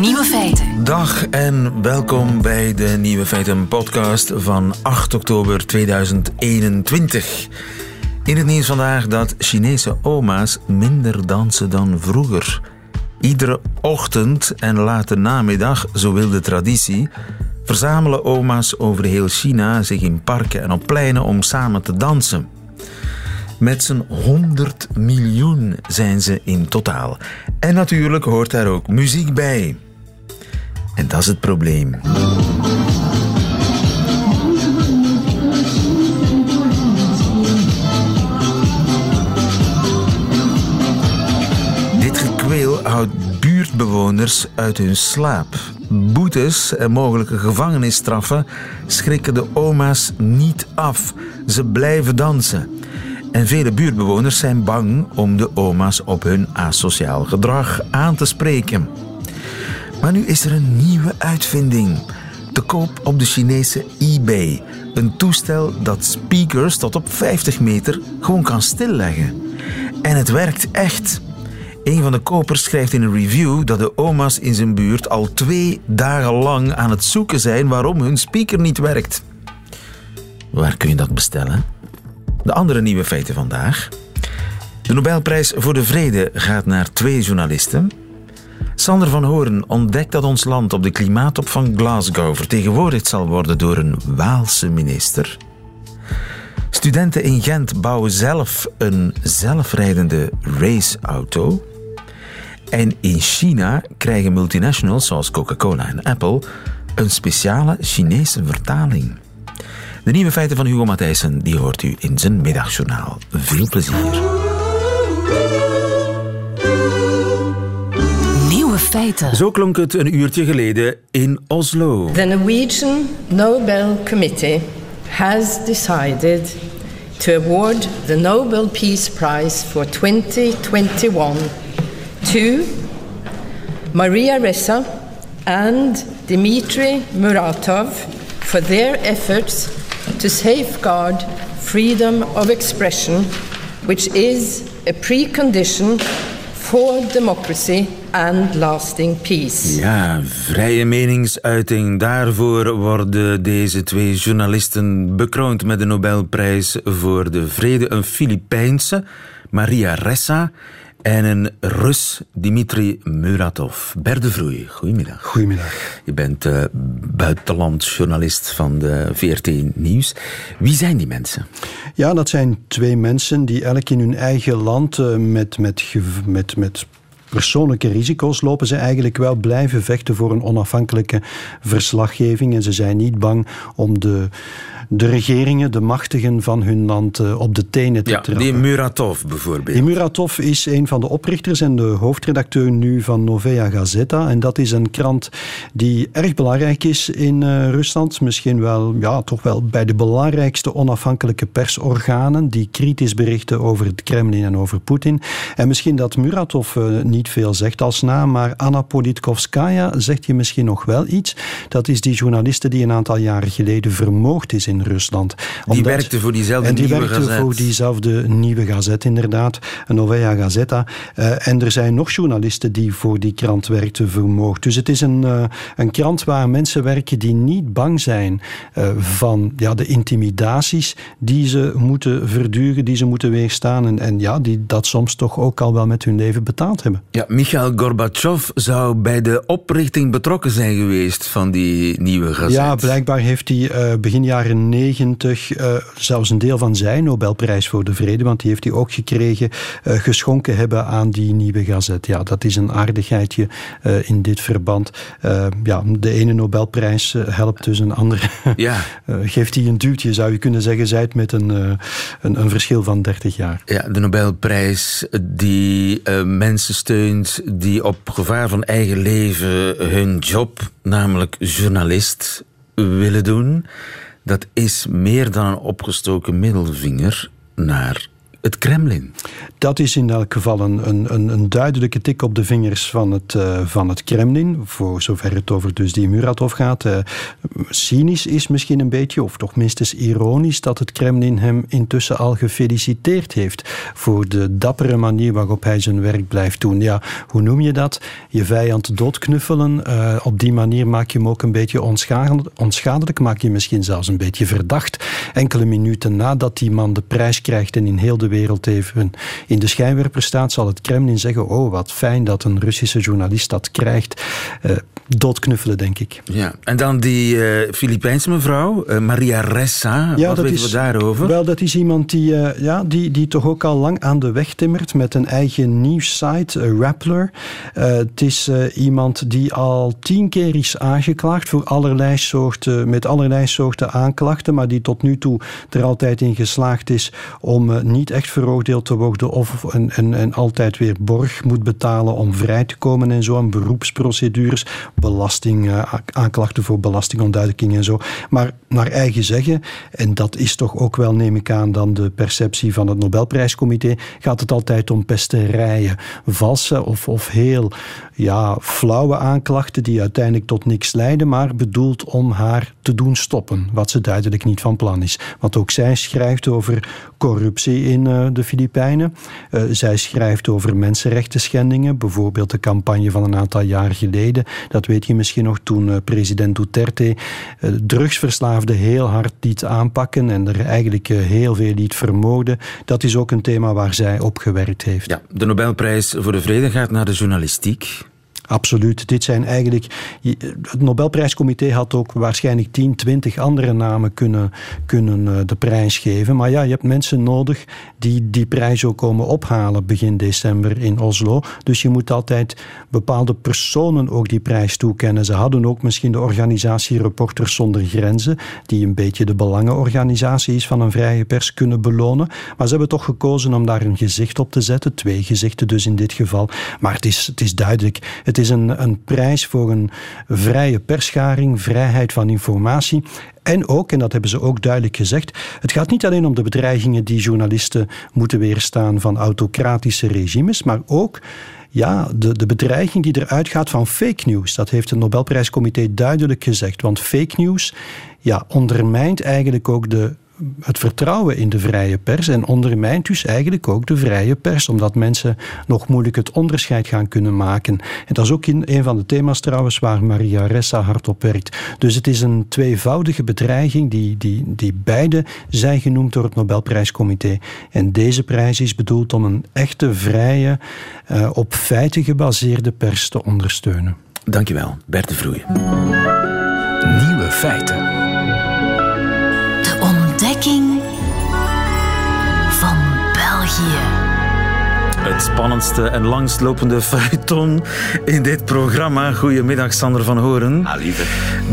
Nieuwe feiten. Dag en welkom bij de Nieuwe Feiten podcast van 8 oktober 2021. In het nieuws vandaag dat Chinese oma's minder dansen dan vroeger. Iedere ochtend en late namiddag, zo wil de traditie, verzamelen oma's over heel China zich in parken en op pleinen om samen te dansen. Met z'n 100 miljoen zijn ze in totaal. En natuurlijk hoort daar ook muziek bij. En dat is het probleem. Dit gekweel houdt buurtbewoners uit hun slaap. Boetes en mogelijke gevangenisstraffen schrikken de oma's niet af. Ze blijven dansen. En vele buurtbewoners zijn bang om de oma's op hun asociaal gedrag aan te spreken. Maar nu is er een nieuwe uitvinding. Te koop op de Chinese eBay. Een toestel dat speakers tot op 50 meter gewoon kan stilleggen. En het werkt echt. Een van de kopers schrijft in een review dat de oma's in zijn buurt al twee dagen lang aan het zoeken zijn waarom hun speaker niet werkt. Waar kun je dat bestellen? De andere nieuwe feiten vandaag. De Nobelprijs voor de Vrede gaat naar twee journalisten. Sander van Hoorn ontdekt dat ons land op de klimaattop van Glasgow vertegenwoordigd zal worden door een Waalse minister. Studenten in Gent bouwen zelf een zelfrijdende raceauto. En in China krijgen multinationals zoals Coca-Cola en Apple een speciale Chinese vertaling. De nieuwe feiten van Hugo Matthijssen die hoort u in zijn middagjournaal. Veel plezier. Feiten. Zo klonk het een uurtje geleden in Oslo. The Norwegian Nobel Committee has decided to award the Nobel Peace Prize for 2021 to Maria Ressa and Dmitry Muratov for their efforts to safeguard freedom of expression, which is a precondition for democracy and lasting peace. Ja, vrije meningsuiting. Daarvoor worden deze twee journalisten bekroond met de Nobelprijs voor de Vrede. Een Filipijnse, Maria Ressa, en een Rus, Dimitri Muratov. Berde Vroei, goedemiddag. Goedemiddag. Je bent uh, buitenlandjournalist van de VRT Nieuws. Wie zijn die mensen? Ja, dat zijn twee mensen die elk in hun eigen land uh, met, met, met, met persoonlijke risico's lopen ze eigenlijk wel blijven vechten voor een onafhankelijke verslaggeving. En ze zijn niet bang om de, de regeringen, de machtigen van hun land uh, op de tenen te ja, trappen. Die Muratov bijvoorbeeld. Die Muratov is een van de oprichters en de hoofdredacteur nu van Novaya Gazeta. En dat is een krant die erg belangrijk is in uh, Rusland. Misschien wel, ja, toch wel bij de belangrijkste onafhankelijke persorganen die kritisch berichten over het Kremlin en over Poetin. En misschien dat Muratov uh, niet veel zegt als naam, maar Anna Politkovskaya zegt je misschien nog wel iets. Dat is die journaliste die een aantal jaren geleden vermoord is in Rusland. Die werkte voor diezelfde en die nieuwe werkte gazet. voor diezelfde nieuwe gazet, inderdaad. Een Novaya Gazeta. Uh, en er zijn nog journalisten die voor die krant werkten vermoord. Dus het is een, uh, een krant waar mensen werken die niet bang zijn uh, van ja, de intimidaties die ze moeten verduren, die ze moeten weerstaan. En, en ja, die dat soms toch ook al wel met hun leven betaald hebben. Ja, Michail Gorbachev zou bij de oprichting betrokken zijn geweest van die nieuwe gazet. Ja, blijkbaar heeft hij begin jaren negentig uh, zelfs een deel van zijn Nobelprijs voor de Vrede, want die heeft hij ook gekregen, uh, geschonken hebben aan die nieuwe gazet. Ja, dat is een aardigheidje in dit verband. ja, de ene Nobelprijs helpt dus een andere. Ja. geeft hij een duwtje, zou je kunnen zeggen, zij het met een, een, een, verschil van 30 jaar. Ja, de Nobelprijs die mensen steunt die op gevaar van eigen leven hun job, namelijk journalist, willen doen. Dat is meer dan een opgestoken middelvinger naar het Kremlin. Dat is in elk geval een, een, een duidelijke tik op de vingers van het, uh, van het Kremlin, voor zover het over dus die Muratov gaat. Uh, cynisch is misschien een beetje, of toch minstens ironisch, dat het Kremlin hem intussen al gefeliciteerd heeft voor de dappere manier waarop hij zijn werk blijft doen. Ja, hoe noem je dat? Je vijand doodknuffelen. Uh, op die manier maak je hem ook een beetje onschadelijk, onschadelijk, maak je misschien zelfs een beetje verdacht. Enkele minuten nadat die man de prijs krijgt en in heel de wereld even in de schijnwerper staat, zal het Kremlin zeggen: Oh, wat fijn dat een Russische journalist dat krijgt. Uh, doodknuffelen, denk ik. Ja, en dan die uh, Filipijnse mevrouw, uh, Maria Ressa. Ja, wat weten is, we daarover? Wel, dat is iemand die, ja, die, die toch ook al lang aan de weg timmert met een eigen nieuwssite, Rappler. het is iemand die al tien keer is aangeklaagd voor allerlei soorten, met allerlei soorten aanklachten, maar die tot nu toe er altijd in geslaagd is om niet echt veroordeeld te worden of en, en, en altijd weer borg moet betalen om vrij te komen en zo. En beroepsprocedures, belasting, uh, aanklachten voor belastingontduiking en zo. Maar naar eigen zeggen, en dat is toch ook wel, neem ik aan, dan de perceptie van het Nobelprijscomité, gaat het altijd om pesterijen. Valse of, of heel ja, flauwe aanklachten die uiteindelijk tot niks leiden, maar bedoeld om haar te doen stoppen, wat ze duidelijk niet van plan is. Want ook zij schrijft over corruptie in de Filipijnen. Uh, zij schrijft over mensenrechten schendingen, bijvoorbeeld de campagne van een aantal jaar geleden. Dat weet je misschien nog toen uh, president Duterte drugsverslaafden heel hard liet aanpakken en er eigenlijk heel veel liet vermoorden. Dat is ook een thema waar zij op gewerkt heeft. Ja, de Nobelprijs voor de Vrede gaat naar de journalistiek. Absoluut. Dit zijn eigenlijk. Het Nobelprijscomité had ook waarschijnlijk 10, 20 andere namen kunnen, kunnen eh, de prijs geven. Maar ja, je hebt mensen nodig die die prijs ook komen ophalen begin december in Oslo. Dus je moet altijd bepaalde personen ook die prijs toekennen. Ze hadden ook misschien de organisatie Reporters zonder Grenzen, die een beetje de belangenorganisatie is van een vrije pers, kunnen belonen. Maar ze hebben toch gekozen om daar een gezicht op te zetten. Twee gezichten dus in dit geval. Maar het is, het is duidelijk. Is een, een prijs voor een vrije perscharing, vrijheid van informatie. En ook, en dat hebben ze ook duidelijk gezegd, het gaat niet alleen om de bedreigingen die journalisten moeten weerstaan van autocratische regimes, maar ook ja, de, de bedreiging die eruit gaat van fake news. Dat heeft het Nobelprijscomité duidelijk gezegd. Want fake news ja, ondermijnt eigenlijk ook de het vertrouwen in de vrije pers en ondermijnt dus eigenlijk ook de vrije pers, omdat mensen nog moeilijk het onderscheid gaan kunnen maken. En dat is ook een van de thema's trouwens waar Maria Ressa hard op werkt. Dus het is een tweevoudige bedreiging die, die, die beide zijn genoemd door het Nobelprijscomité. En deze prijs is bedoeld om een echte, vrije, uh, op feiten gebaseerde pers te ondersteunen. Dankjewel, Bert de Vroeij. Nieuwe feiten. King. Het spannendste en langstlopende feuilleton in dit programma. Goedemiddag, Sander van Horen. Ah, lieve.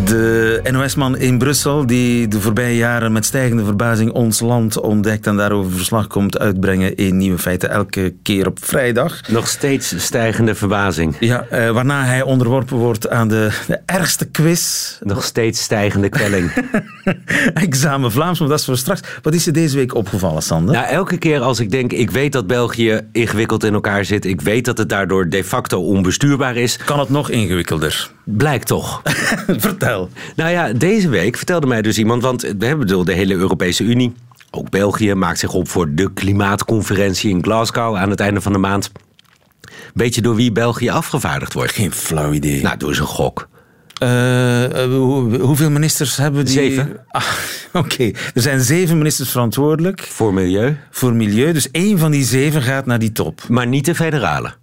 De NOS-man in Brussel, die de voorbije jaren met stijgende verbazing ons land ontdekt en daarover verslag komt uitbrengen in Nieuwe Feiten elke keer op vrijdag. Nog steeds stijgende verbazing. Ja, eh, waarna hij onderworpen wordt aan de, de ergste quiz. Nog steeds stijgende kwelling. Examen Vlaams, maar dat is voor straks. Wat is er deze week opgevallen, Sander? Nou, elke keer als ik denk, ik weet dat België ingewikkeld in elkaar zit. Ik weet dat het daardoor de facto onbestuurbaar is. Kan het nog ingewikkelder? Blijkt toch. Vertel. Nou ja, deze week vertelde mij dus iemand, want we hebben de hele Europese Unie, ook België, maakt zich op voor de klimaatconferentie in Glasgow aan het einde van de maand. Weet je door wie België afgevaardigd wordt? Geen flauw idee. Nou, doe eens een gok. Uh, hoeveel ministers hebben die? Zeven. Ah, Oké, er zijn zeven ministers verantwoordelijk. Voor milieu. Voor milieu, dus één van die zeven gaat naar die top. Maar niet de federale.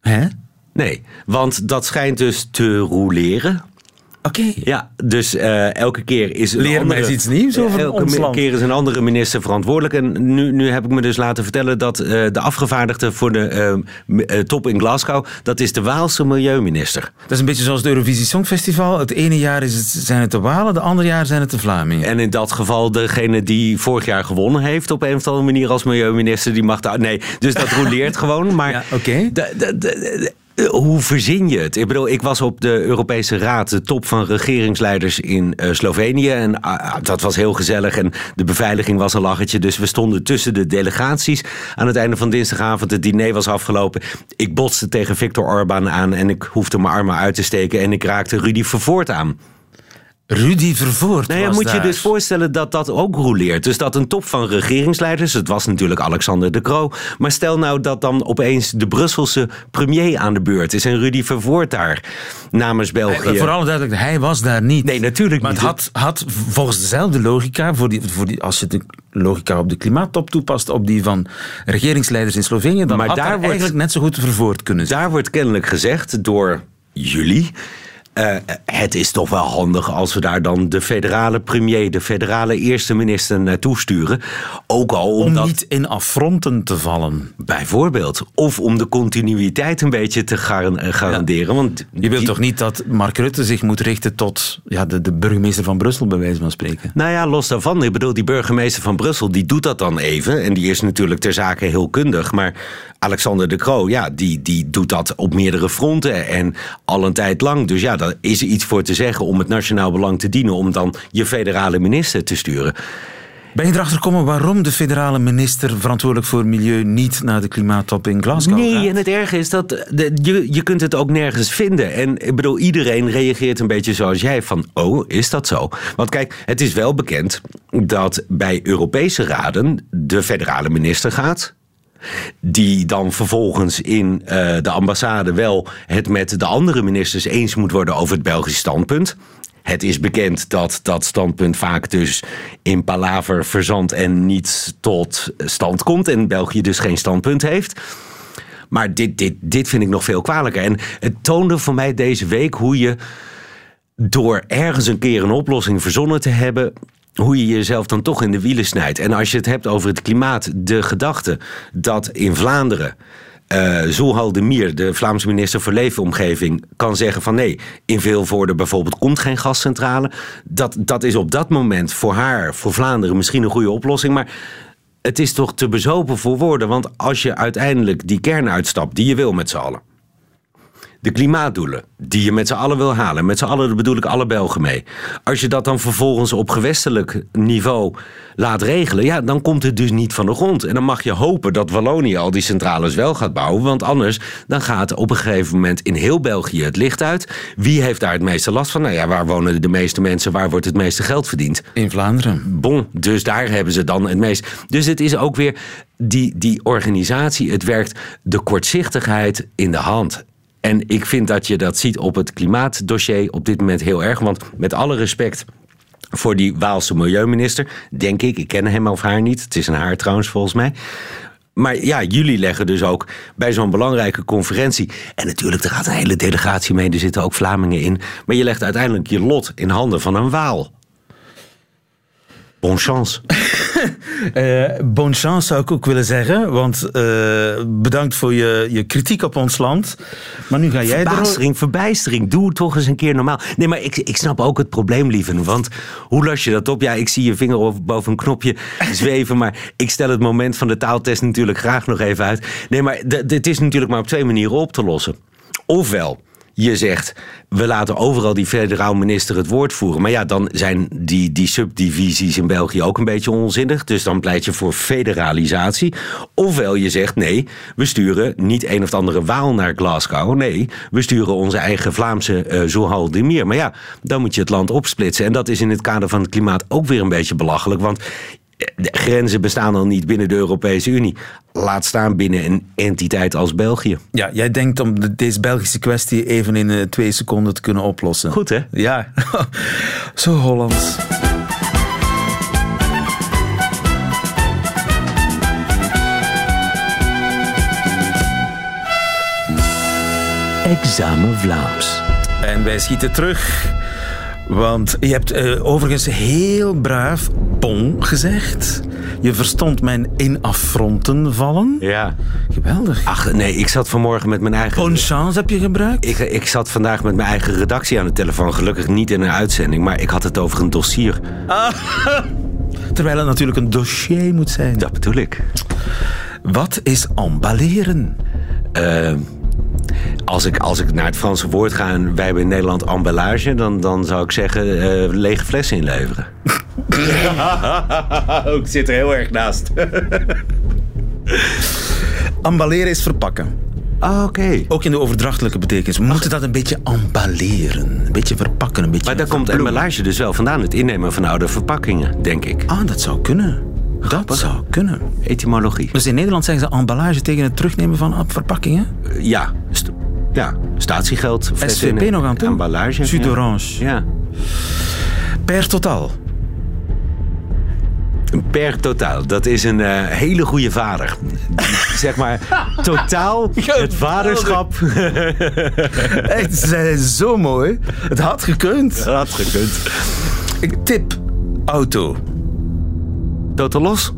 Hè? Nee, want dat schijnt dus te roleren. Oké. Ja, dus uh, elke keer is een Leer andere, mij eens iets nieuws over elke ons land. keer is een andere minister verantwoordelijk. En nu, nu heb ik me dus laten vertellen dat uh, de afgevaardigde voor de uh, top in Glasgow, dat is de Waalse milieuminister. Dat is een beetje zoals het Eurovisie Songfestival. Het ene jaar is het, zijn het de Walen, de andere jaar zijn het de Vlamingen. En in dat geval degene die vorig jaar gewonnen heeft op een of andere manier als milieuminister, die mag daar... Nee, dus dat roleert gewoon. Maar ja, oké. Okay Eh, Hoe verzin je het? Ik bedoel, ik was op de Europese Raad, de top van regeringsleiders in eh, Slovenië. En ah, dat was heel gezellig. En de beveiliging was een lachertje. Dus we stonden tussen de delegaties. Aan het einde van dinsdagavond, het diner was afgelopen. Ik botste tegen Viktor Orban aan en ik hoefde mijn armen uit te steken. En ik raakte Rudy Vervoort aan. Rudy Vervoort Nou ja, was moet je dus voorstellen dat dat ook roleert. Dus dat een top van regeringsleiders, het was natuurlijk Alexander de Croo. Maar stel nou dat dan opeens de Brusselse premier aan de beurt is en Rudy Vervoort daar namens België. Hij- Vooral duidelijk, hij was daar niet. Nee, natuurlijk maar niet. het had, had volgens dezelfde logica, voor die, voor die, als je de logica op de klimaattop toepast, op die van regeringsleiders in Slovenië, dan Maar had daar daar wordt- eigenlijk net zo goed vervoerd kunnen zijn. Daar wordt kennelijk gezegd door jullie. Eh, het is toch wel handig als we daar dan de federale premier, de federale eerste minister naartoe sturen. Ook al Om omdat. niet in affronten te vallen. Bijvoorbeeld. Of om de continuïteit een beetje te eh, garanderen. Want Je wilt die- toch niet dat Mark Rutte zich moet richten tot ja, de, de burgemeester van Brussel, bij wijze van spreken? Nou ja, los daarvan. Ik bedoel, die burgemeester van Brussel, die doet dat dan even. En die is natuurlijk ter zake heel kundig. Maar Alexander de Croo, ja, die, die doet dat op meerdere fronten en al een tijd lang. Dus ja, daar is er iets voor te zeggen om het nationaal belang te dienen. Om dan je federale minister te sturen. Ben je erachter gekomen waarom de federale minister verantwoordelijk voor milieu niet naar de klimaattop in Glasgow Nee, gaat? en het erge is dat de, je, je kunt het ook nergens vinden. En ik bedoel, iedereen reageert een beetje zoals jij van, oh, is dat zo? Want kijk, het is wel bekend dat bij Europese raden de federale minister gaat. Die dan vervolgens in eh, de ambassade wel het met de andere ministers eens moet worden over het Belgisch standpunt. Het is bekend dat dat standpunt vaak dus in palaver verzandt en niet tot stand komt. En België dus geen standpunt heeft. Maar dit, dit, dit vind ik nog veel kwalijker. En het toonde voor mij deze week hoe je door ergens een keer een oplossing verzonnen te hebben. Hoe je jezelf dan toch in de wielen snijdt. En als je het hebt over het klimaat, de gedachte dat in Vlaanderen. eh Zulhal de Mier, de Vlaamse minister voor Leefomgeving, kan zeggen van nee, in Vilvoorde bijvoorbeeld komt geen gascentrale. Dat, dat is op dat moment voor haar, voor Vlaanderen misschien een goede oplossing. Maar het is toch te bezopen voor woorden. Want als je uiteindelijk die kern uitstapt die je wil met z'n allen. De klimaatdoelen die je met z'n allen wil halen. Met z'n allen daar bedoel ik alle Belgen mee. Als je dat dan vervolgens op gewestelijk niveau laat regelen... ja, dan komt het dus niet van de grond. En dan mag je hopen dat Wallonië al die centrales wel gaat bouwen. Want anders dan gaat op een gegeven moment in heel België het licht uit. Wie heeft daar het meeste last van? Nou ja, waar wonen de meeste mensen? Waar wordt het meeste geld verdiend? In Vlaanderen. Bon, dus daar hebben ze dan het meest. Dus het is ook weer die, die organisatie, het werkt de kortzichtigheid in de hand. En ik vind dat je dat ziet op het klimaatdossier op dit moment heel erg. Want met alle respect voor die Waalse milieuminister, denk ik, ik ken hem of haar niet. Het is een haar trouwens volgens mij. Maar ja, jullie leggen dus ook bij zo'n belangrijke conferentie. En natuurlijk, er gaat een hele delegatie mee, er zitten ook Vlamingen in. Maar je legt uiteindelijk je lot in handen van een Waal. Bon chance. Eh bonne chance zou ik ook willen zeggen, want eh, bedankt voor je, je kritiek op ons land. Maar nu ga jij er... Verbijstering, verbijstering. Doe het toch eens een keer normaal. Nee, maar ik, ik snap ook het probleem, lieve. Want hoe los je dat op? Ja, ik zie je vinger boven een knopje zweven. Maar ik stel het moment van de taaltest natuurlijk graag nog even uit. Nee, maar dit is natuurlijk maar op twee manieren op te lossen. Ofwel, je zegt, we laten overal die federaal minister het woord voeren. Maar ja, dan zijn die, die subdivisies in België ook een beetje onzinnig. Dus dan pleit je voor federalisatie. Ofwel je zegt, nee, we sturen niet een of andere Waal naar Glasgow. Nee, we sturen onze eigen Vlaamse Zohal de Mier. Maar ja, dan moet je het land opsplitsen. En dat is in het kader van het klimaat ook weer een beetje belachelijk. Want de grenzen bestaan al niet binnen de Europese Unie. Laat staan binnen een entiteit als België. Ja, jij denkt om de- deze Belgische kwestie even in eh, twee seconden te kunnen oplossen. Goed, hè? Ja, zo Hollands. Examen Vlaams. En wij schieten terug. Want je hebt eh, overigens heel braaf bon gezegd. Je verstond mijn in affronten vallen. Ja. Geweldig. Ach, nee, ik zat vanmorgen met mijn eigen... Bonne chance heb je gebruikt. Ik, ik zat vandaag met mijn eigen redactie aan de telefoon. Gelukkig niet in een uitzending, maar ik had het over een dossier. Terwijl het natuurlijk een dossier moet zijn. Dat bedoel ik. Wat is emballeren? Eh, Als ik, als ik naar het Franse woord ga en wij hebben in Nederland emballage, dan, dan zou ik zeggen eh, lege flessen inleveren. ik zit er heel erg naast. Emballeren is verpakken. Ah, oké. Ook in de overdrachtelijke betekenis. We moeten dat een beetje emballeren. Een beetje verpakken, een beetje Maar daar komt emballage dus wel vandaan. Het innemen van oude verpakkingen, denk ik. Ah, dat zou kunnen. Dat zou kunnen. Etymologie. Dus in Nederland zeggen ze emballage tegen het terugnemen van verpakkingen. Ja, ja, statiegeld. SVP in- nog aan toe? Emballage. Jus ja. Per totaal. Per totaal. Dat is een eh, hele goede vader. Zeg maar, totaal het vaderschap Echt, ze zijn zo mooi. Het had gekund. had gekund. Tip. Auto. Totaal los?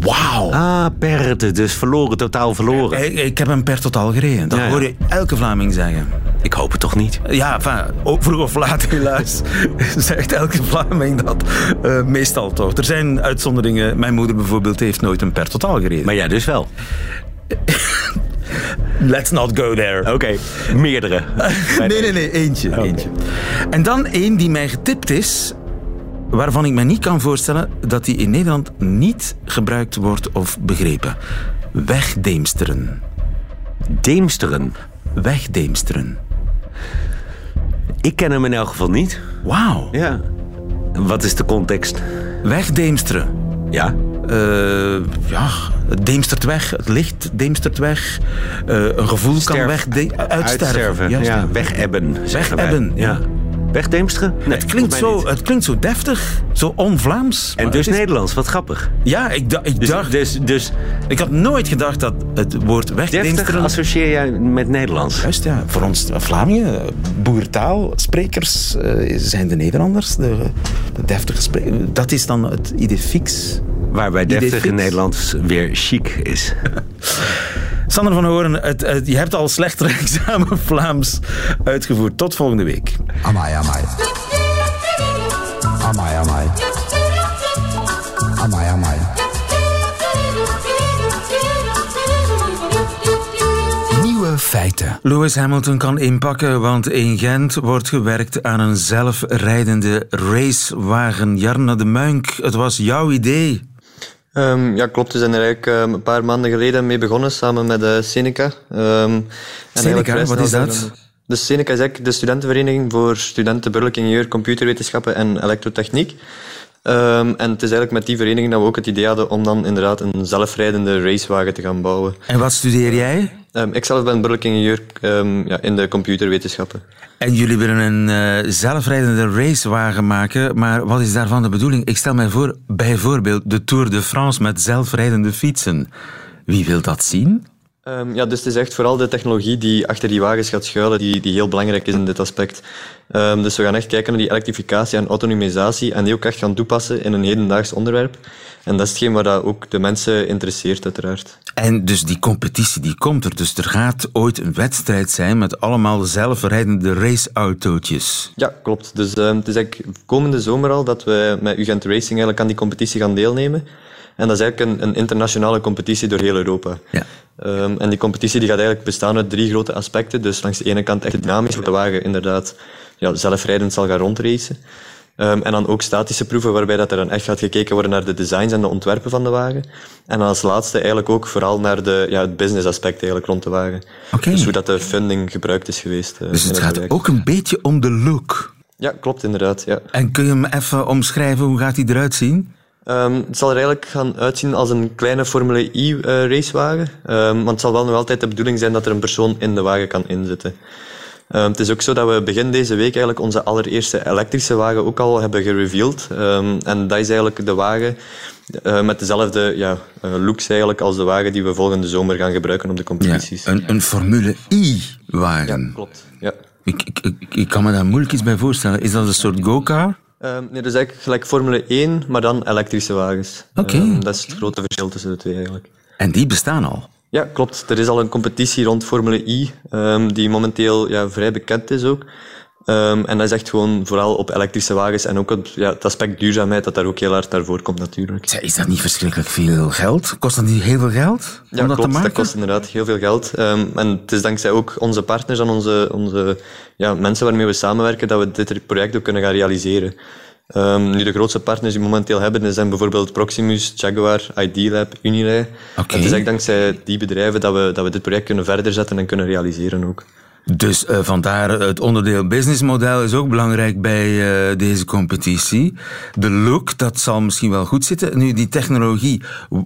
Wauw. Ah, per, dus verloren, totaal verloren. Ik, ik heb hem per totaal gereden. Dat Ja, ja. hoor je elke Vlaming zeggen. Ik hoop het toch niet. Ja, ook vroeg of laat helaas zegt elke Vlaming dat. Eh, meestal toch. Er zijn uitzonderingen. Mijn moeder bijvoorbeeld heeft nooit een per totaal gereden. Maar jij dus wel. Let's not go there. Oké, meerdere. Nee, nee, nee, eentje, eentje. En dan één die mij getipt is, waarvan ik me niet kan voorstellen dat die in Nederland niet gebruikt wordt of begrepen. Wegdeemsteren. Deemsteren. Wegdeemsteren. Ik ken hem in elk geval niet. Wauw. Ja. Wat is de context? Wegdeemsteren. Ja. Eh, ja, het deemstert weg, het licht deemstert weg, eh, een gevoel kan weg, uitsterven. Juist, ja, ja. wegebben. zeggen wij. Wegebben, Wegdeemsteren? Nee, Het klinkt, zo, het klinkt zo deftig, zo on-Vlaams. En dus is- Nederlands, wat grappig. Ja, ik, da- ik Dus, dacht... dus, dus Ik had nooit gedacht dat het woord deftig wegdeemsteren... associeer jij met Nederlands. Juist, ja. Voor ons eh, Vlamingen, boertaal, sprekers eh, zijn de Nederlanders. De, de deftige sprekers. Dat is dan het idee fix. Waarbij deftig in. Nederlands weer chic is. Sander van Hoorn, het, het- je hebt al slechter examen Vlaams uitgevoerd. Tot volgende week. Amai, amai. Amai, amai. Amai, feiten. Lewis Hamilton kan inpakken, want in Gent wordt gewerkt aan een zelfrijdende racewagen. Jarno de Muink, het was jouw idee. Ehm, ja, klopt. We zijn er eigenlijk ehm, een paar maanden geleden mee begonnen, samen met eh, Seneca. En eigenlijk vrij wat is dat? dan- Dus Seneca is eigenlijk de studentenvereniging voor studenten burgerlijk ingenieur, computerwetenschappen en elektrotechniek. En het is eigenlijk met die vereniging dat we ook het idee hadden om dan inderdaad een zelfrijdende racewagen te gaan bouwen. En wat studeer jij? Ehm, ik zelf ben burgerlijk ingenieur ehm, ja, in de computerwetenschappen. En jullie willen een eh, zelfrijdende racewagen maken, maar wat is daarvan de bedoeling? Ik stel mij voor, bijvoorbeeld de Tour de France met zelfrijdende fietsen. Wie wil dat zien? Ehm, ja, dus het is echt vooral de technologie die achter die wagens gaat schuilen, die, die heel belangrijk is in dit aspect. Ehm, dus we gaan echt kijken naar die elektrificatie en autonomisatie en die ook echt gaan toepassen in een hedendaags onderwerp. En dat is hetgeen wat dat ook de mensen interesseert, uiteraard. En dus die competitie die komt er. Dus er gaat ooit een wedstrijd zijn met allemaal zelfrijdende raceautootjes. Ja, klopt. Dus ehm, het is eigenlijk komende zomer al dat we met UGent Racing eigenlijk aan die competitie gaan deelnemen. En dat is eigenlijk een, een internationale competitie door heel Europa. Ja. Ehm, en die competitie die gaat eigenlijk bestaan uit drie grote aspecten. Dus langs de ene kant echt dynamisch, waar de wagen inderdaad ja, zelfrijdend zal gaan rondracen. Ehm, en dan ook statische proeven, waarbij dat er dan echt gaat gekeken worden naar de designs en de ontwerpen van de wagen. En dan als laatste eigenlijk ook vooral naar de, ja, het business aspect eigenlijk rond de wagen. Dus hoe dat de funding gebruikt is geweest. eh, Dus het het gaat project. ook een beetje om de look. Ja, klopt inderdaad. Ja. En kun je hem even omschrijven? Hoe gaat die eruit zien? Ehm, het zal er eigenlijk gaan uitzien als een kleine Formule E eh, racewagen. Ehm, want het zal wel nog altijd de bedoeling zijn dat er een persoon in de wagen kan inzitten. Ehm, het is ook zo dat we begin deze week eigenlijk onze allereerste elektrische wagen ook al hebben gereveeld. En dat is eigenlijk de wagen eh, met dezelfde ja, eh, looks eigenlijk als de wagen die we volgende zomer gaan gebruiken op de competities. een, een Formule I-wagen. Klopt, ja. Ik, ik, ik, ik kan me daar moeilijk iets bij voorstellen. Is dat een soort go-car? Ehm, nee, dat is eigenlijk gelijk Formule 1, maar dan elektrische wagens. Oké. Ehm, dat is het grote verschil tussen de twee eigenlijk. En die bestaan al. Ja, klopt. Er is al een competitie rond Formule I, ehm, die momenteel ja, vrij bekend is ook. Ehm, en dat is echt gewoon vooral op elektrische wagens en ook het, ja, het aspect duurzaamheid dat daar ook heel hard naar voren komt natuurlijk. Is dat niet verschrikkelijk veel geld? Kost dat niet heel veel geld om Ja, dat klopt. te maken? Dat kost inderdaad heel veel geld. Ehm, en het is dankzij ook onze partners en onze, onze ja, mensen waarmee we samenwerken dat we dit project ook kunnen gaan realiseren. Ehm, nu, de grootste partners die we momenteel hebben zijn bijvoorbeeld Proximus, Jaguar, ID Lab, Unilei. Oké. Het is echt dankzij die bedrijven dat we, dat we dit project kunnen verder zetten en kunnen realiseren ook. Dus eh, vandaar het onderdeel businessmodel is ook belangrijk bij eh, deze competitie. De look, dat zal misschien wel goed zitten. Nu, die technologie,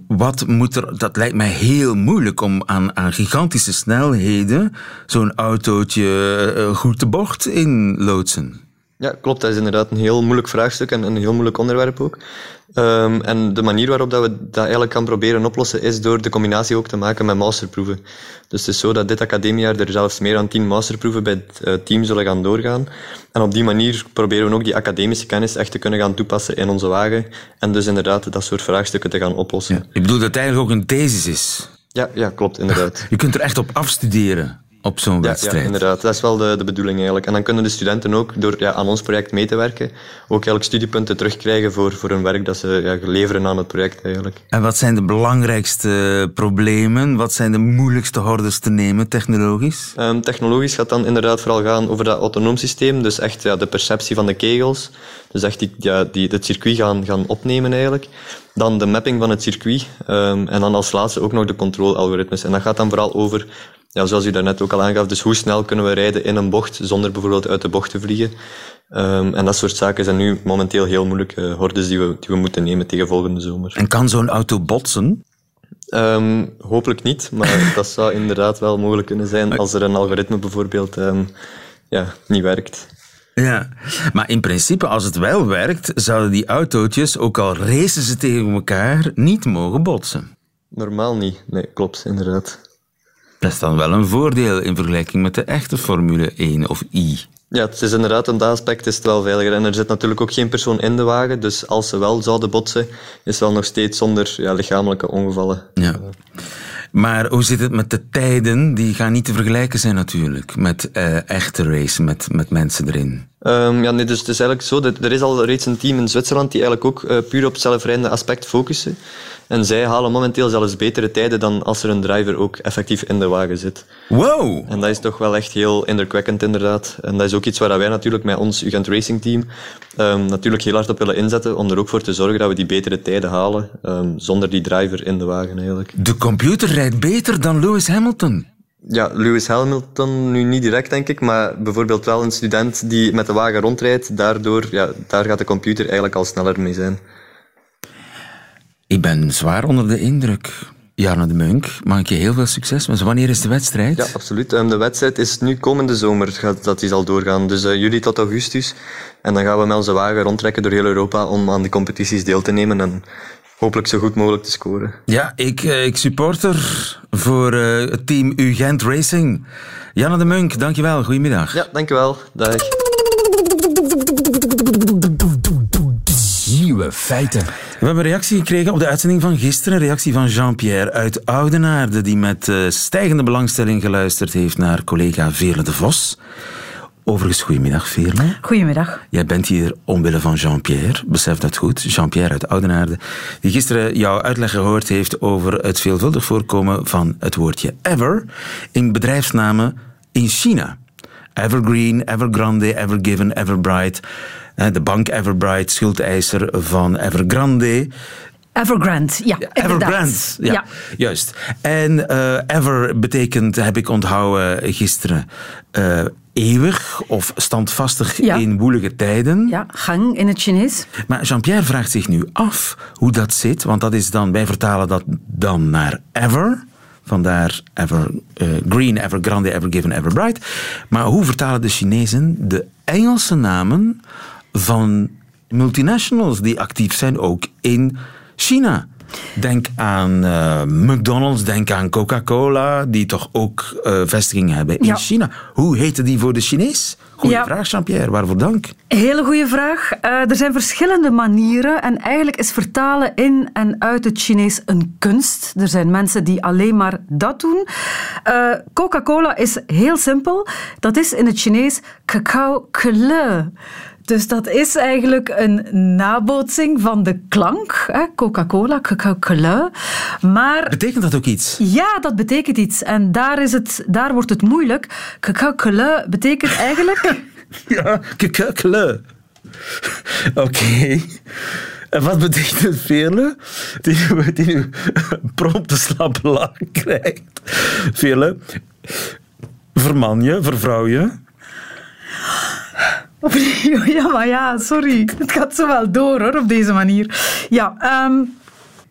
wat moet er... Dat lijkt mij heel moeilijk om aan, aan gigantische snelheden zo'n autootje eh, goed de bocht in loodsen. Ja, klopt. Dat is inderdaad een heel moeilijk vraagstuk en een heel moeilijk onderwerp ook. Ehm, en de manier waarop dat we dat eigenlijk gaan proberen oplossen is door de combinatie ook te maken met masterproeven. Dus het is zo dat dit academiejaar er zelfs meer dan tien masterproeven bij het eh, team zullen gaan doorgaan. En op die manier proberen we ook die academische kennis echt te kunnen gaan toepassen in onze wagen. En dus inderdaad dat soort vraagstukken te gaan oplossen. Ik bedoel dat het eigenlijk ook een thesis is. Ja, ja klopt, inderdaad. Je kunt er echt op afstuderen op zo'n Ja, inderdaad. Dat is wel de, de bedoeling eigenlijk. En dan kunnen de studenten ook, door ja, aan ons project mee te werken, ook eigenlijk studiepunten terugkrijgen voor, voor hun werk dat ze ja, leveren aan het project eigenlijk. En wat zijn de belangrijkste problemen? Wat zijn de moeilijkste hordes te nemen technologisch? Ehm, technologisch gaat dan inderdaad vooral gaan over dat autonoom systeem, dus echt ja, de perceptie van de kegels, dus echt die, ja, die, het circuit gaan, gaan opnemen eigenlijk. Dan de mapping van het circuit ehm, en dan als laatste ook nog de controlealgoritmes. En dat gaat dan vooral over, ja, zoals u daarnet ook al aangaf, dus hoe snel kunnen we rijden in een bocht zonder bijvoorbeeld uit de bocht te vliegen. Ehm, en dat soort zaken zijn nu momenteel heel moeilijke hordes die we, die we moeten nemen tegen volgende zomer. En kan zo'n auto botsen? Ehm, hopelijk niet, maar dat zou inderdaad wel mogelijk kunnen zijn als er een algoritme bijvoorbeeld ehm, ja, niet werkt. Ja, maar in principe, als het wel werkt, zouden die autootjes, ook al racen ze tegen elkaar, niet mogen botsen. Normaal niet. Nee, klopt, inderdaad. Dat is dan wel een voordeel in vergelijking met de echte Formule 1 of I. Ja, het is inderdaad, op dat aspect is het wel veiliger. En er zit natuurlijk ook geen persoon in de wagen, dus als ze wel zouden botsen, is het wel nog steeds zonder ja, lichamelijke ongevallen. Ja. Maar hoe zit het met de tijden? Die gaan niet te vergelijken zijn natuurlijk met eh, echte race, met, met mensen erin. Ehm, ja, nee, dus het is eigenlijk zo, dat er is al reeds een team in Zwitserland die eigenlijk ook eh, puur op het zelfrijdende aspect focussen. En zij halen momenteel zelfs betere tijden dan als er een driver ook effectief in de wagen zit. Wow! En dat is toch wel echt heel indrukwekkend, inderdaad. En dat is ook iets waar wij natuurlijk met ons Ugent Racing Team ehm, natuurlijk heel hard op willen inzetten, om er ook voor te zorgen dat we die betere tijden halen, ehm, zonder die driver in de wagen eigenlijk. De computer rijdt beter dan Lewis Hamilton. Ja, Lewis Hamilton nu niet direct, denk ik, maar bijvoorbeeld wel een student die met de wagen rondrijdt, daardoor, ja, daar gaat de computer eigenlijk al sneller mee zijn. Ik ben zwaar onder de indruk. Jarno de Munk, mag ik je heel veel succes wensen. Wanneer is de wedstrijd? Ja, absoluut. Ehm, de wedstrijd is nu komende zomer gaat, dat die zal doorgaan. Dus eh, juli tot augustus. En dan gaan we met onze wagen rondtrekken door heel Europa om aan die competities deel te nemen en hopelijk zo goed mogelijk te scoren. Ja, ik, eh, ik supporter voor eh, het team UGent Racing. Janne de Munk, dankjewel. Goedemiddag. Ja, dankjewel. Dag. Nieuwe feiten. We hebben een reactie gekregen op de uitzending van gisteren. Een reactie van Jean-Pierre uit Oudenaarde, die met eh, stijgende belangstelling geluisterd heeft naar collega Veerle de Vos. Overigens, goedemiddag Veerle. Goedemiddag. Jij bent hier omwille van Jean-Pierre, besef dat goed. Jean-Pierre uit Oudenaarde, die gisteren jouw uitleg gehoord heeft over het veelvuldig voorkomen van het woordje ever in bedrijfsnamen in China. Evergreen, Evergrande, Evergiven, Everbright. De bank Everbright, schuldeiser van Evergrande. Evergrande, ja. Evergrande, ja, juist. En eh, ever betekent, heb ik onthouden gisteren, eh, eeuwig of standvastig Ja. in woelige tijden. Ja, gang in het Chinees. Maar Jean-Pierre vraagt zich nu af hoe dat zit, want dat is dan, wij vertalen dat dan naar ever. Vandaar ever eh, green, ever grande, ever given, ever bright. Maar hoe vertalen de Chinezen de Engelse namen van multinationals die actief zijn ook in China? Denk aan uh, McDonald's, denk aan Coca-Cola, die toch ook uh, vestigingen hebben in Ja. China. Hoe heette die voor de Chinees? Goeie Ja. vraag, Jean-Pierre. Waarvoor dank? Hele goede vraag. Eh, er zijn verschillende manieren en eigenlijk is vertalen in en uit het Chinees een kunst. Er zijn mensen die alleen maar dat doen. Eh, Coca-Cola is heel simpel. Dat is in het Chinees cacao kle. Dus dat is eigenlijk een nabootsing van de klank. Coca-Cola, cacao kle. Maar Betekent dat ook iets? ja, dat betekent iets. En daar, is het, daar wordt het moeilijk. Cacao kle betekent eigenlijk... Ja, kekekele. Oké. En wat betekent vele? Die, die nu prompt een slappe krijgt. Vele. Verman je, vervrouw je. Opnieuw, ja, maar ja, sorry. Het gaat zo wel door, hoor, op deze manier. Ja,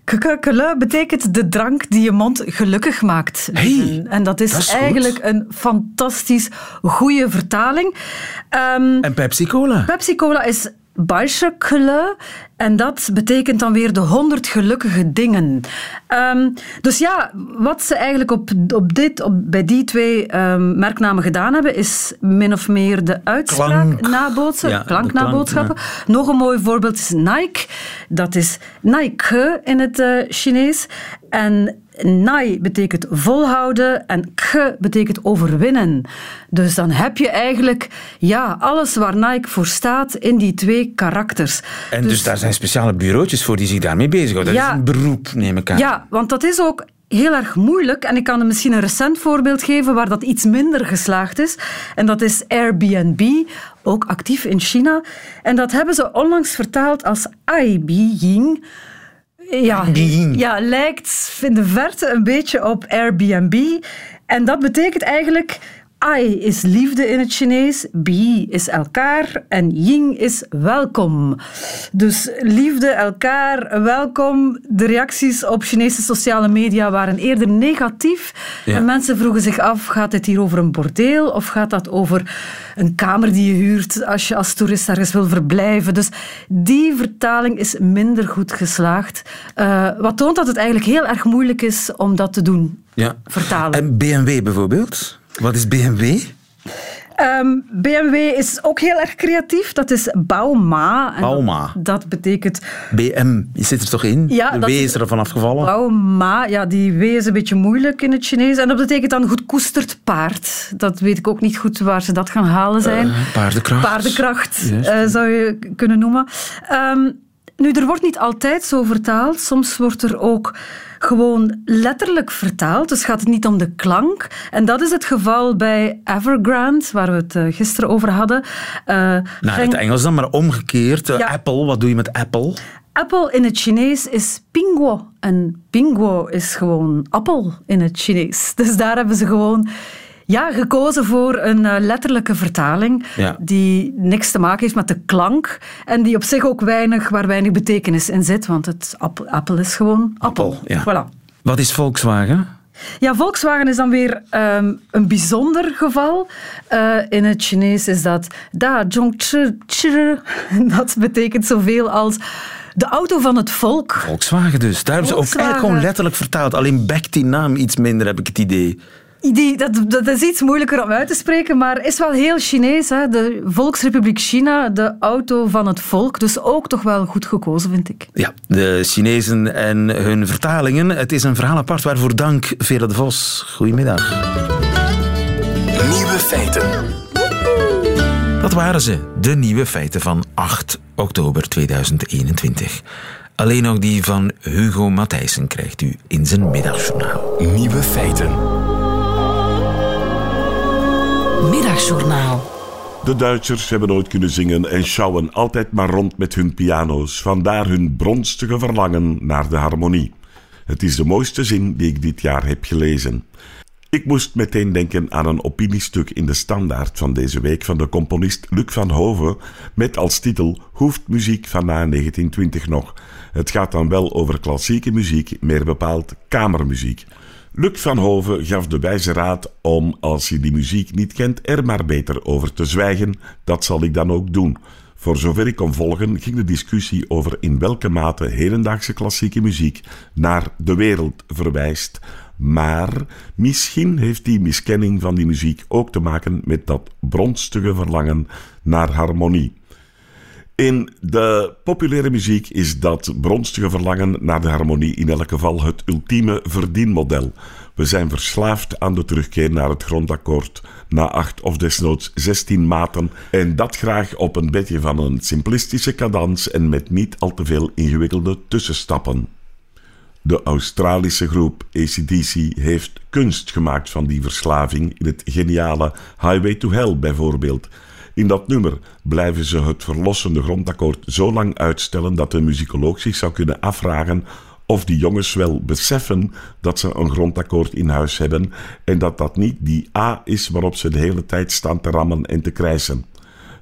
kakakele betekent de drank die je mond gelukkig maakt. Hey, en, dat is, dat is goed. eigenlijk een fantastisch goede vertaling. Ehm, En Pepsi Cola. Pepsi Cola is Baishakele en dat betekent dan weer de honderd gelukkige dingen. Ehm, dus ja, wat ze eigenlijk op, op dit, op, bij die twee ehm, merknamen gedaan hebben, is min of meer de uitspraak nabootsen, Ja, klanknaboodschappen. Nog een mooi voorbeeld is Nike. Dat is Nike in het eh, Chinees. En Nai betekent volhouden en k betekent overwinnen. Dus dan heb je eigenlijk ja, alles waar Nike voor staat in die twee karakters. En dus, daar zijn speciale bureautjes voor die zich daarmee bezighouden. Dat Ja. is een beroep, neem ik aan. Ja, want dat is ook heel erg moeilijk. En ik kan er misschien een recent voorbeeld geven waar dat iets minder geslaagd is. En dat is Airbnb, ook actief in China. En dat hebben ze onlangs vertaald als Aibiying. Ja, ja, lijkt in de verte een beetje op Airbnb. En dat betekent eigenlijk... Ai is liefde in het Chinees, bi is elkaar en ying is welkom. Dus liefde, elkaar, welkom. De reacties op Chinese sociale media waren eerder negatief. Ja. En mensen vroegen zich af, gaat het hier over een bordeel of gaat dat over een kamer die je huurt als je als toerist ergens wil verblijven? Dus die vertaling is minder goed geslaagd. Eh, wat toont dat het eigenlijk heel erg moeilijk is om dat te doen. Ja. Vertalen. En BMW bijvoorbeeld? Wat is BMW? Ehm, BMW is ook heel erg creatief. Dat is Bauma. Bauma. Dat, dat betekent BM, je zit er toch in? Ja, de W is- er van afgevallen. Bauma. Ja, die W is een beetje moeilijk in het Chinees. En dat betekent dan goed koesterd paard. Dat weet ik ook niet goed waar ze dat gaan halen zijn. Eh, paardenkracht. Paardenkracht eh, zou je kunnen noemen. Ehm, nu, er wordt niet altijd zo vertaald. Soms wordt er ook gewoon letterlijk vertaald. Dus gaat het niet om de klank. En dat is het geval bij Evergrande, waar we het eh, gisteren over hadden. Eh, Naar het Engels dan, maar omgekeerd. Eh, Ja. Apple, wat doe je met Apple? Apple in het Chinees is pinguo. En pinguo is gewoon appel in het Chinees. Dus daar hebben ze gewoon ja, gekozen voor een eh, letterlijke vertaling Ja. die niks te maken heeft met de klank en die op zich ook weinig, waar weinig betekenis in zit, want het appel, appel is gewoon appel. ja. Voilà. Wat is Volkswagen? Ja, Volkswagen is dan weer ehm, een bijzonder geval. Eh, in het Chinees is dat da. Dat betekent zoveel als de auto van het volk. Volkswagen dus. Daar hebben ze ook eigenlijk gewoon letterlijk vertaald. Alleen bekt die naam iets minder, heb ik het idee. Die, dat, dat is iets moeilijker om uit te spreken, maar is wel heel Chinees. Hè? De Volksrepubliek China, de auto van het volk. Dus ook toch wel goed gekozen, vind ik. Ja, de Chinezen en hun vertalingen. Het is een verhaal apart. Waarvoor dank, Vera de Vos. Goedemiddag. Nieuwe feiten. Dat waren ze, de nieuwe feiten van 8 oktober 2021. Alleen ook die van Hugo Matthijssen krijgt u in zijn middagjournaal. Nieuwe feiten. Middagjournaal. De Duitsers hebben nooit kunnen zingen en sjouwen altijd maar rond met hun piano's. Vandaar hun bronstige verlangen naar de harmonie. Het is de mooiste zin die ik dit jaar heb gelezen. Ik moest meteen denken aan een opiniestuk in de standaard van deze week van de componist Luc van Hoven met als titel Hoeft muziek van na 1920 nog? Het gaat dan wel over klassieke muziek, meer bepaald kamermuziek. Luc van Hoven gaf de wijze raad om, als je die muziek niet kent, er maar beter over te zwijgen. Dat zal ik dan ook doen. Voor zover ik kon volgen, ging de discussie over in welke mate hedendaagse klassieke muziek naar de wereld verwijst. Maar misschien heeft die miskenning van die muziek ook te maken met dat bronstige verlangen naar harmonie. In de populaire muziek is dat bronstige verlangen naar de harmonie in elk geval het ultieme verdienmodel. We zijn verslaafd aan de terugkeer naar het grondakkoord na acht of desnoods zestien maten en dat graag op een bedje van een simplistische cadans en met niet al te veel ingewikkelde tussenstappen. De Australische groep ACDC heeft kunst gemaakt van die verslaving in het geniale Highway to Hell bijvoorbeeld. In dat nummer blijven ze het verlossende grondakkoord zo lang uitstellen dat de muzikoloog zich zou kunnen afvragen of die jongens wel beseffen dat ze een grondakkoord in huis hebben en dat dat niet die A is waarop ze de hele tijd staan te rammen en te krijsen.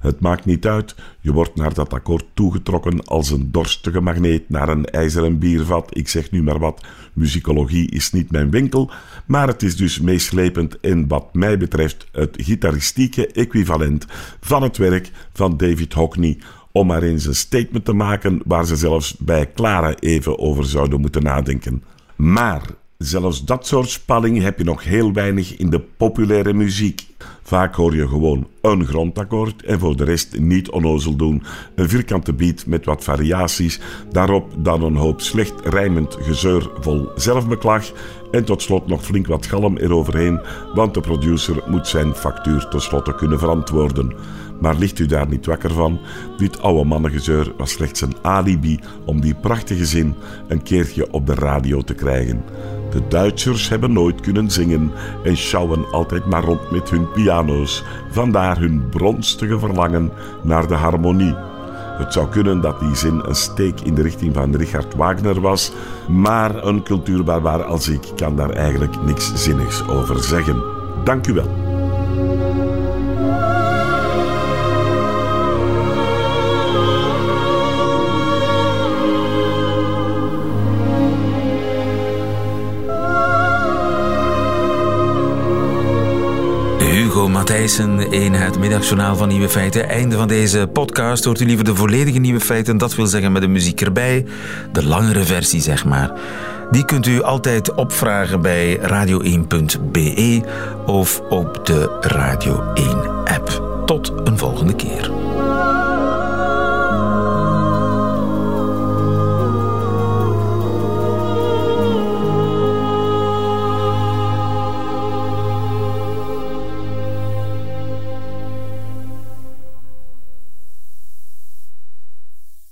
Het maakt niet uit, je wordt naar dat akkoord toegetrokken als een dorstige magneet naar een ijzeren biervat. Ik zeg nu maar wat, muzikologie is niet mijn winkel, maar het is dus meeslepend en wat mij betreft het gitaristieke equivalent van het werk van David Hockney om maar eens een statement te maken waar ze zelfs bij Clara even over zouden moeten nadenken. Maar zelfs dat soort spanning heb je nog heel weinig in de populaire muziek. Vaak hoor je gewoon een grondakkoord en voor de rest niet onnozel doen. Een vierkante beat met wat variaties, daarop dan een hoop slecht rijmend gezeur vol zelfbeklag en tot slot nog flink wat galm eroverheen, want de producer moet zijn factuur tenslotte kunnen verantwoorden. Maar ligt u daar niet wakker van? Dit oude mannengezeur was slechts een alibi om die prachtige zin een keertje op de radio te krijgen. De Duitsers hebben nooit kunnen zingen en sjouwen altijd maar rond met hun piano's, vandaar hun bronstige verlangen naar de harmonie. Het zou kunnen dat die zin een steek in de richting van Richard Wagner was, maar een cultuurbarbaar als ik kan daar eigenlijk niks zinnigs over zeggen. Dank u wel. Matthijssen in het middagjournaal van Nieuwe Feiten. Einde van deze podcast. Hoort u liever de volledige Nieuwe Feiten? Dat wil zeggen met de muziek erbij. De langere versie, zeg maar. Die kunt u altijd opvragen bij radio1.be of op de Radio 1 app. Tot een volgende keer.